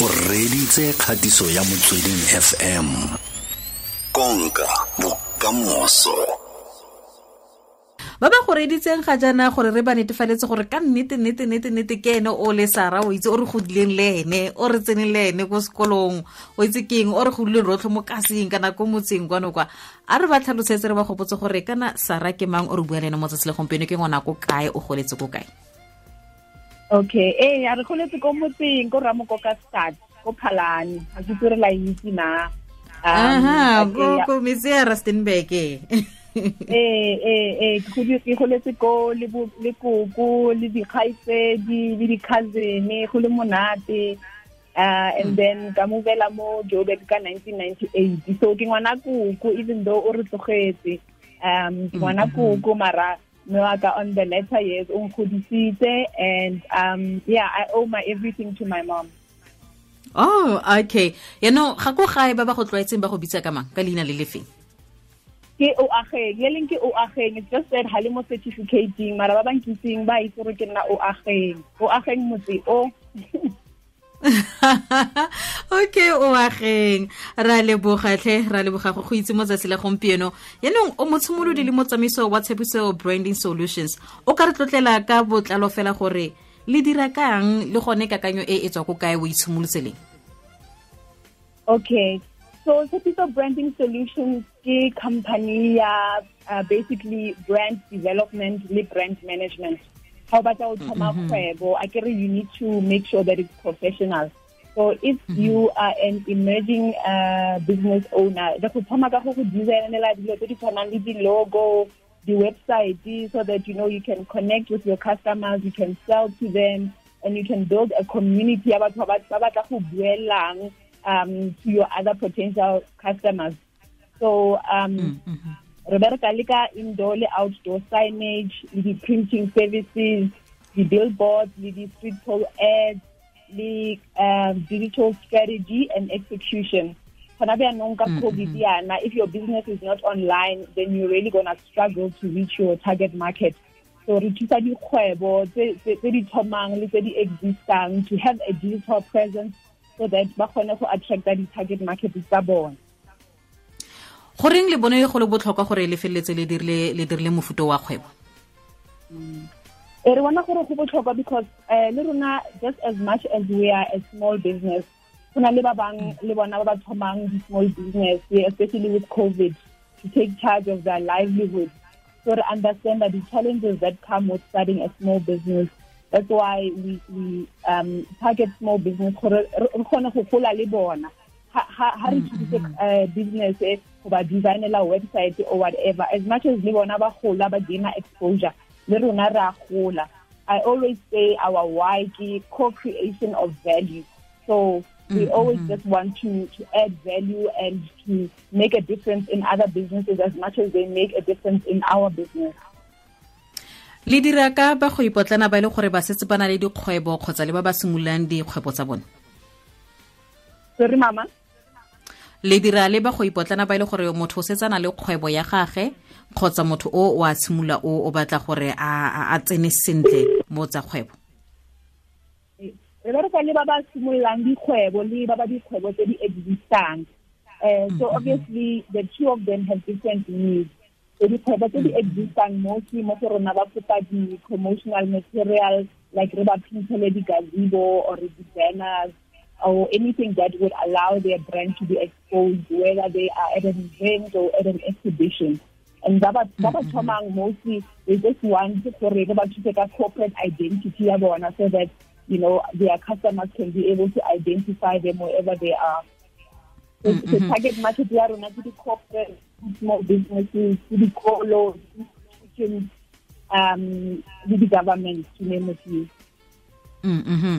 o reditse kgatiso ya motsweding fm konka bokamoso ba ba go reditseng ga jaana gore re ba netefaletse gore ka nnete nnete nnete nnete ke ene o le sara o itse o re godileng le ene o re tseneng le ene ko sekolong o itse keng o re godileng rotlhe mo kaseng kana ko motseng kwano kwa a re ba tlhalosetse re ba gopotse gore kana sara ke mang o re bua le ene mo tsatsi le gompieno ke ngwana ko kae o goletse ko kae okay. Ee a re goletse ko motseng ko ramokoka start ko phalane. A ke tsere la itse na. Aha ko metse ya rustenburg. E ee ke goletse ko le koko le dikgaitsedi le di-cousin go le monate. Uh and then ka movela mo joburg ka 1998 so ke ngwana koko even though o re tlogetse. Um ke ngwana koko mara mme wa ka on the latter years o nkgodisitse and um yeah i owe my everything to my mom. Oh okay. Yaanong ga ko gae ba ba go tlwaetseng ba go bitsa ka mang? Ka leina le lefeng ke o ageng. Le leng ke o ageng. It's just that ha le mo certificating mara ba ba nkitseng ba itse gore ke nna o ageng. O ageng motse o okay o ageng ra lebogatlhe ra leboga go itse mo tsatsi la gompieno. Yaanong o motshimolodi le motsamaiso wa tshepiso branding solutions. O ka re tlotlela ka botlalo fela gore le dira kang le gone kakanyo e e tswa ko kae o itshimolotseleng okay. So tshepiso branding solutions ke company ya uh, basically brand development le brand management how about our thoma kgwebo I get you need to make sure that it's professional so if mm -hmm. you are an emerging uh, business owner the go thoma ka go go designela dilo tse di tshwanang le di-logo di-website so that you know you can connect with your customers you can sell to them and you can build a community ya batho ba batla go buelang um, to your other potential customers so um, mm -hmm. Re bereka le ka indoor le outdoor signage le di-printing services di-billboards le di-street pole ads le um, digital strategy and execution. Gona bjaanong ka mm, mm, covid mm. yana. If your business is not online then you're really gonna struggle to reach your target market. So re thusa dikgwebo tse di thomang le tse di existang to have a digital presence so that ba kgone go attracta di-target market tsa bona goreng le bone go le botlhokwa gore le feleletse le dirile mofuto wa kgwebo? E re bona gore go botlhokwa because um le rona just as much as we are a small business go na le ba bang le bona ba ba thomang di-small business especially with covid to take charge of their livelihood. So to understand that the challenges that come with starting a small business that's why we, we um, target small business gore re kgone go gola le bona. Ha re thusitse business go ba designela website or whatever. As much as le bona ba gola ba gaina exposure le rona re a gola i always say our why ke co-creation of value. So we mm -hmm. always just want to, to add value and to make a difference in other businesses as much as they make a difference in our business. Le dira ka ba go ipotlana ba le gore ba setse ba na le dikgwebo kgotsa le ba ba simololang dikgwebo tsa bone sorry mama le dira le ba go ipotlana ba e le gore motho o setsana le kgwebo ya gage kgotsa motho o o a tshimola o o batla gore a, a tsene sentle mo tsa kgwebo re bereka le ba ba simololang dikgwebo le ba ba dikgwebo tse di existang uh, so obviously the two of them have different needs. So dikgwebo tse di existang mostly mo go rona ba kopa di-promotional material like re ba phintele di-gazebo or di-banners or anything that would allow their brand to be exposed, whether they are at an event or at an exhibition. And that was mm mostly they just want for to take a corporate identity so that you know their customers can be able to identify them wherever they are. So mm -hmm. the target market are not the corporate small businesses, to the colo, institutions, um, the government to name a few. -hmm.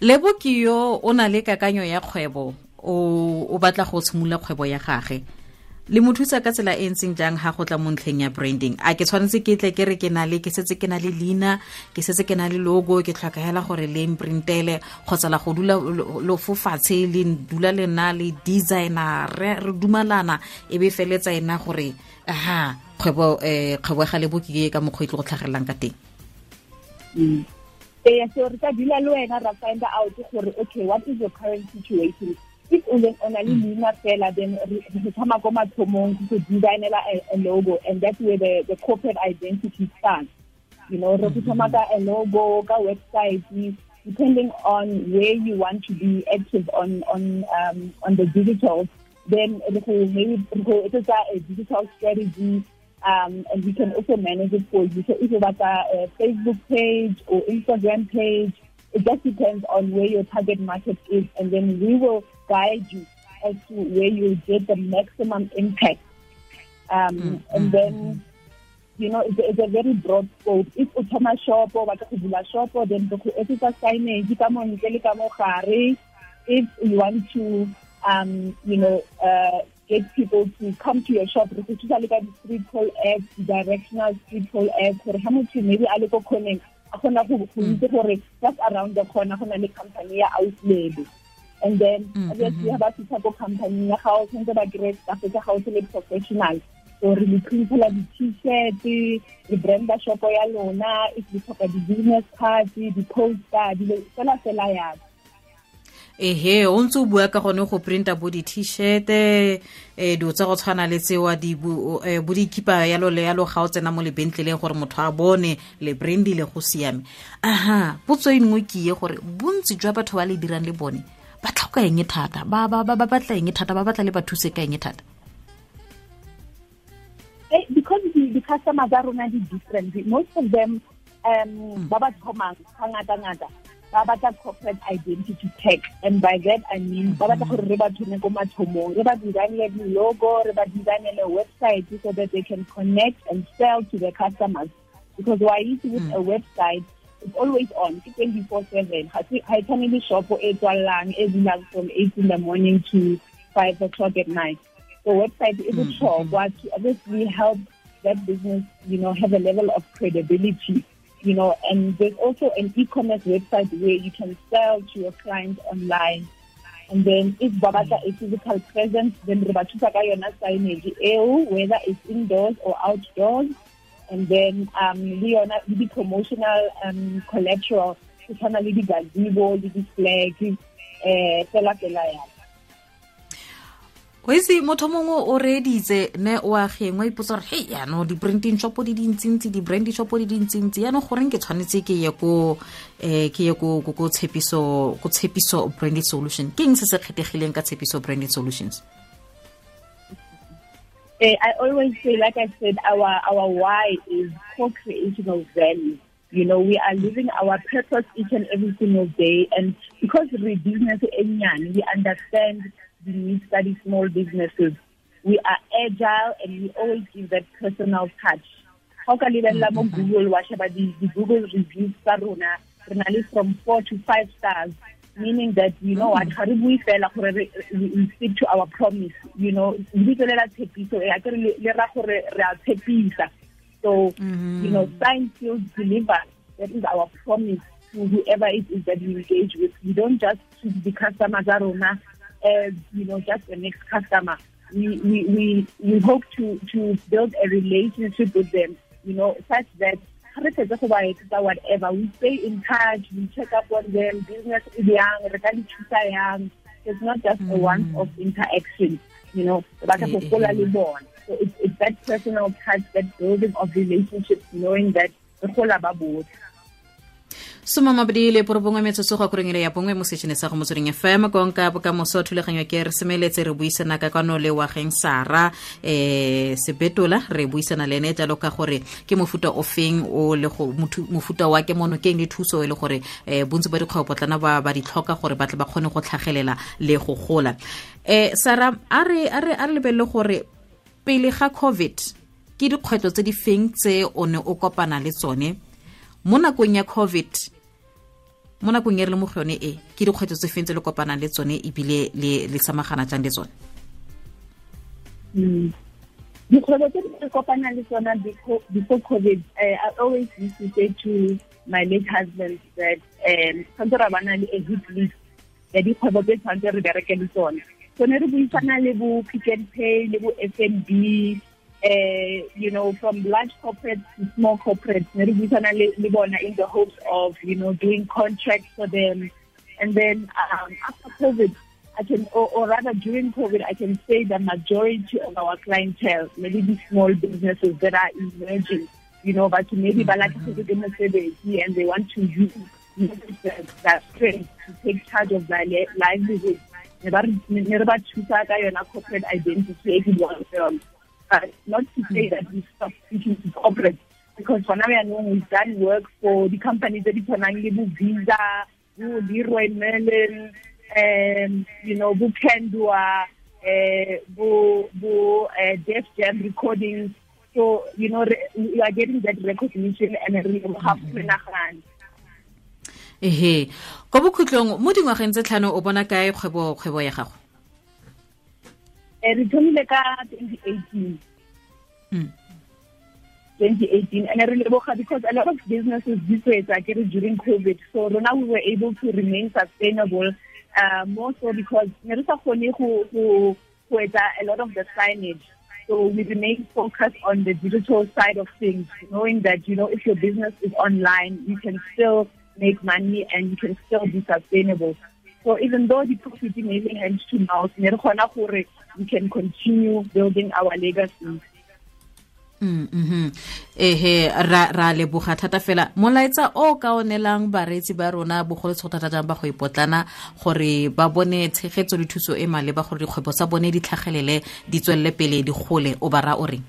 lebo ke yo o na le kakanyo ya kgwebo o, o batla go tshimolola kgwebo ya gage le mo thusa ka tsela e ntseng jang ga go tla mo ntlheng ya branding a ke tshwanetse ke tle ke re ke na le ke setse ke na le leina ke setse ke na le logo ke tlhoka hela gore le mprintele kgotsa la go dula lo fofatshe le dula le nna le designer re, dumalana e be feletsa ena gore aha kgwebo eh kgwebo ga lebo ke ka e tlo go tlhagelelang ka teng mm. Ee so re ka dula le wena ra find out gore okay what is your current situation? If o na le leina fela then re thoma ko mathomong to designela a logo and that's where the, the corporate identity starts. You know re go thoma ka a logo ka website depending on where you want to be active on on um, on the digital then maybe it is a digital strategy um, and we can also manage it for you. So if you have a Facebook page or Instagram page, it just depends on where your target market is, and then we will guide you as to where you get the maximum impact. Um, mm -hmm. And then, you know, it's a, it's a, very broad scope. If you come a shop or what a shop, then if it's a signage, if you want to, um, you know, uh, get people to come to your shop re go thusa le ka di-street call apps directional street call apps gore ga motho maybe a le ko kgoneng a kgona go itse gore just around the corner go na le company ya outlet and then obviously ga ba fitlha ko company ya gago tshwanetse ba kry-e staff tsa gago se le professional so re le printsela di-t-shirt le branda shopo ya lona if le tlhoka di-business cards di-poster dilo fela fela yalo ehe o ntse o bua ka gone go printa bo di-t-shirt-e um dilo tsa go tshwana le tsewa bo dikipa yalo le yalo ga o tsena mo lebentleleng gore motho a bone le brandile go siame. Aha potso e nngwe ke ye gore bontsi jwa batho ba le dirang le bone ba tlhoka eng thata? Ba batla eng thata? Ba batla le ba thuse ka eng thata? Because di-customer tsa rona di-different most of them um ba ba thomang ga ngata-ngata ba batla corporate identity tag and by that i mean ba batla gore re ba thone ko mathomong. Re ba designele di-logo re ba designele website so that they can connect and sell to their customers. Because why is with mm. a website it's always on ke 24 7 ga e tshwane le shopo e tswallang e dulang from 8 in the morning to 5 o'clock at night. So website is botlhokwa to obviously help that business you know have a level of credibility you know, and there's also an e-commerce website where you can sell to your clients online. And then if Babata a physical presence, then Rebatusa Kayona signage, whether it's indoors or outdoors. And then um, Leona, the promotional um, collateral, le di-gazebo, le di-flag, uh, fela fela yana. O itse motho mongwe o reeditse ne o ipotsa gore di-printing shopo di dintsintsi di-branding shopo di dintsintsi yaanong goreng ke tshwanetse ke ye ko um ke ye ko tshepiso branding solution? Ke eng se se kgethegileng ka tshepiso branding solutions? Uh, I always say, like I said, our our why is co-creation of value. You know, we are living our purpose each and every single day, and because we business we understand the need study small businesses. We are agile and we always give that personal touch. How can you lebelela mo Google wa sheba di Google reviews tsa rona re from 4 to 5 stars meaning that you know what ga re bue fela gore we stick to our promise you know lebitso le la tshepiso e a ke le ra gore re a tshepisa so mm-hmm. you know sign feels deliver that is our promise to whoever it is that we engage with we don't just treat the customers tsa rona as you know just the next customer. We we we, we hope to to build a relationship with them, you know, such that whatever we stay in touch, we check up on them, business is young, young. It's not just mm. a one off interaction, you know, but a born. So it's, it's that personal touch, that building of relationships, knowing that the whole about soma mabedi le porobongwe metsotso go korengele ya bongwe mo setšhene sa go motsweding fm konka bokamoso thulaganyo ke re semeletse re buisana ka kwano le wageng sara um sebetola. Re buisana le ene jalo ka gore ke mofuta o feng o le mofuta wa ke mono keng le thuso e le gore um bontsi ba dikgwebopotlana ba ba di tlhoka gore batle ba kgone go tlhagelela le go gola. Um sara a re lebelele gore pele ga covid ke dikgwetlho tse di feng tse o ne o kopana le tsone? Mo nakong ya covid mo nakong e re le mo go yone e ke dikgwetso tse fentse le kopanang le tsone ebile le samagana jang le tsone hmm. dikgwebo tse di kopanang le tsona before covid uh, i always used to say to my late husband that um tshwanetse ra bana le a hit list ya dikgwebo tse tshwanetse re bereke le tsone so re buisana le bo pick and pay le bo f n b uh, you know, from large corporates to small corporates, in the hopes of, you know, doing contracts for them. And then um, after COVID, I can, or, or, rather during COVID, I can say the majority of our clientele, maybe the small businesses that are emerging, you know, but maybe mm -hmm. and they want to use that strength to take charge of their livelihood. ne corporate identity but not to say that we stop speaking to corporate because for now we've done work for the companies that are le Visa, Leroy Merlin, um, you know, bo Kendwa, uh, bo, bo uh, Def Jam recordings. So, you know, we are getting that recognition and re have menagane ehe. Ko bokhutlong mo dingwageng tse tlhano o bona kae kgwebo kgwebo ya gago re thomile ka 2018 mm. 2018 and re leboga because a lot of businesses di swetsa ke during covid so rona we were able to remain sustainable uh, more so because ne re sa kgone go etsa a lot of the signage so we remain focused on the digital side of things, knowing that, you know, if your business is online, you can still make money and you can still be sustainable. So even though the profit is hand to mouth, we can continue building our legacy. -hmm. ehe ra ra leboga thata fela molaetsa o ka onelang bareetsi ba rona bogolo tsho thata jang ba go ipotlana gore ba bone tshegetso le thuso e maleba gore dikgwebo tsa bone di tlhagelele di tswelele pele di gole o bara o reng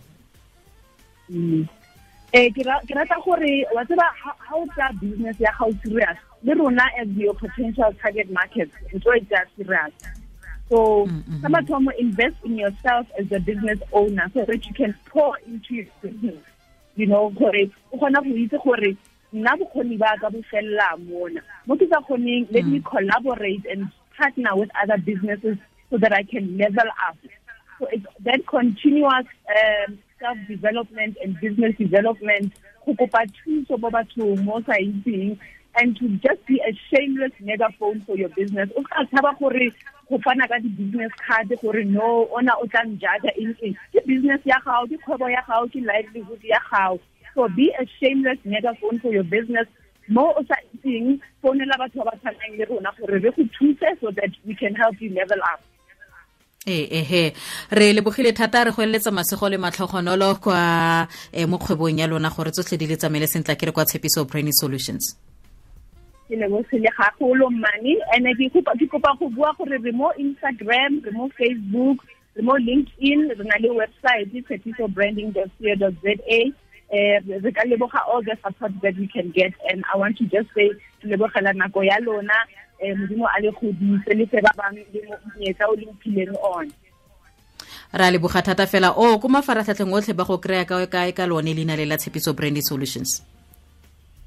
eh ke rata gore wa tseba ha o tsa business ya ga o serious le rona as your potential target market ntse e tsa serious so mm -hmm. invest in yourself as a business owner so that you can pour into your business. You know gore o kgona go itse gore nna bokgoni ba ka bo felela mona. Mo ke sa kgoneng let me mm. collaborate and partner with other businesses so that I can level up. So it's that continuous um, self-development and business development. Go kopa thuso mo bathong mo sa itseng and to just be a shameless megaphone for your business. O ka tshaba gore go fana ka di-business card gore no ona o tla njaja eng eng? Ke business ya gago ke kgwebo ya gago ke livelihood ya gago. So be a shameless megaphone for your business. Mo o sa itseng founela batho ba ba tshwanang le rona gore re go thuse so that we can help you level up. Ee ehe re lebogile thata re go eletsa masego le matlhogonolo kwa eh, mo kgwebong ya lona gore tsotlhe di le tsamaele sentla ke re kwa tshepiso brainy solutions ke lebogile gagolo mmane and ke kopa go bua gore re mo instagram re mo facebook re mo linkedin re na le website tshepiso branding eh re ka leboga all the support that we can get. And i want to just say lebogela nako ya lona. Um modimo a le godise le ba bangwe le monyetla o le mphileng one ra leboga thata fela. O ko mafaratlhatlheng otlhe ba go kry-a ka kae ka lone leina le la tshepiso solutions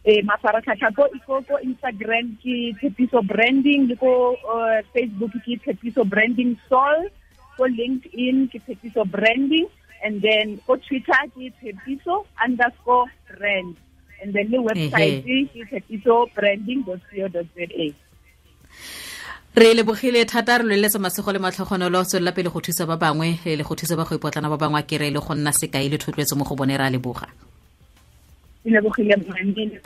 eh mafaratlhatlha ko ko ko Instagram ke Tshepiso branding le ko uh, Facebook ke Tshepiso branding sol ko LinkedIn ke Tshepiso branding and then ko Twitter ke Tshepiso underscore brand and then le website ke tshepiso branding.co.za re lebogile thata re lweletse masego le matlhogonolo tswelela pele go thusa ba bangwe le go thusa ba go ipotlana ba bangwe a kere le go nna sekai le thotloetso mo go bone re a leboga y luego Gillian Morandini,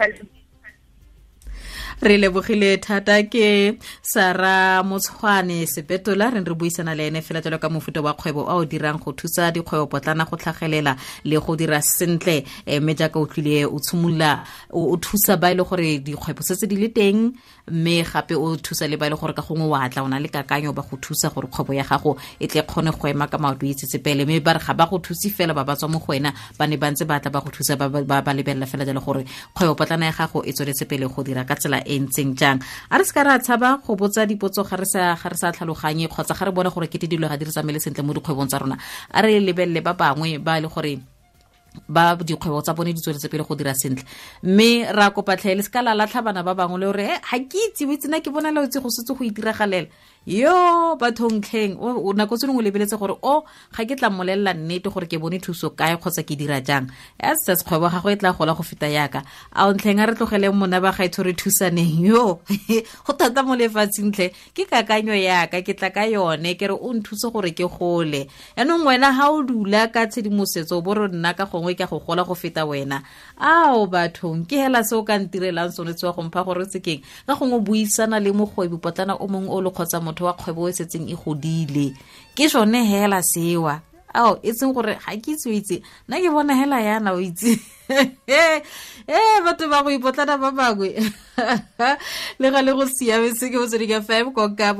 re lebogile thata ke sara motshwane sepetola re re buisana le ene fela jalo ka mofuta wa kgwebo a o dirang go thusa dikgwebo potlana go tlhagelela le go dira sentle. Mme jaaka o tlile o tshimolola o thusa ba e le gore dikgwebo se tse di le teng mme gape o thusa le ba e le gore ka gongwe wa tla o na le kakanyo ba go thusa gore kgwebo ya gago e tle kgone go ema ka maoto itsetse pele. Mme ba re ga ba go thuse fela ba ba tswa mo go wena ba ne ba ntse ba tla ba go thusa ba lebelela fela jalo gore kgwebo potlana ya gago e tsweletse pele go dira ka tsela e ntseng jang. A re se ka re a tshaba go botsa dipotso ga re sa tlhaloganye kgotsa ga re bone gore kete dilo ga di re tsamaele sentle mo dikgwebong tsa rona. A re lebelele ba bangwe ba e le gore ba dikgwebo tsa bone di tsweletse pele go dira sentle. Mme ra kopa tlhaele se ka la latlha bana ba bangwe le gore ga ke itse o itsena ke bona le o itse go setse go itiragalela yo bathongtlheng o nako tse dingwe o lebeletse gore o ga ke tla mmolelela nnete gore ke bone thuso kae kgotsa ke dira jang. Ss kgwebo gago e tla gola go feta yaka. A o ntlheng a re tlogeleng mona ba gaetho re thusaneng yo go thata mo lefatshengtlhe ke kakanyo yaka ke tla ka yone ke re o nthuse gore ke gole. Yaanong wena ga o dula ka tshedimosetso bo re nna ka gongwe ka go gola go feta wena. Ao bathong ke hela se o ka ntirelang sone tse wa gompha gore sekeng. Ka gongwe buisana le mogwebi potlana o mongwe o le kgotsa motho wa kgwebo e setseng e godile. Ke sone hela sewa. Ao e tseng gore ga ke itse o itse. Nna ke bona hela yana o itse. E eh, batho ba go ipotlana ba bangwe. Le ga le go siame ke botsedi ka five konka